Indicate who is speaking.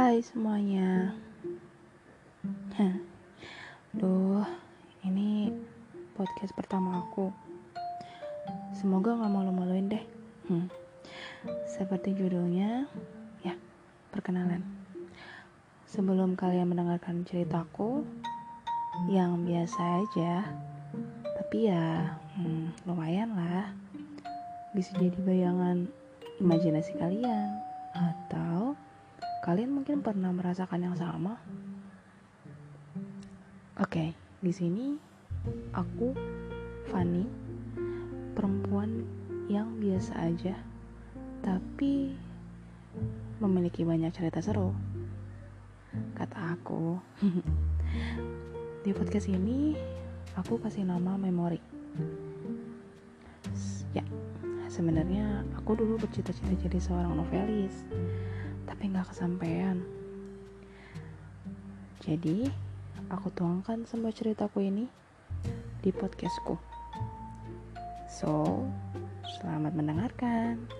Speaker 1: Hai semuanya. Hah. Duh, ini podcast pertama aku. Semoga gak malu-maluin deh. Hmm. Seperti judulnya Ya, perkenalan. Sebelum kalian mendengarkan ceritaku Yang biasa aja Tapi ya, hmm, lumayan lah. Bisa jadi bayangan imajinasi kalian Kalian mungkin pernah merasakan yang sama? Oke, di sini aku Fanny, perempuan yang biasa aja, tapi memiliki banyak cerita seru. Kata aku. di podcast ini aku kasih nama memori. Ya, sebenarnya aku dulu bercita-cita jadi seorang novelis tapi nggak kesampaian. Jadi, aku tuangkan semua ceritaku ini di podcastku. So, selamat mendengarkan.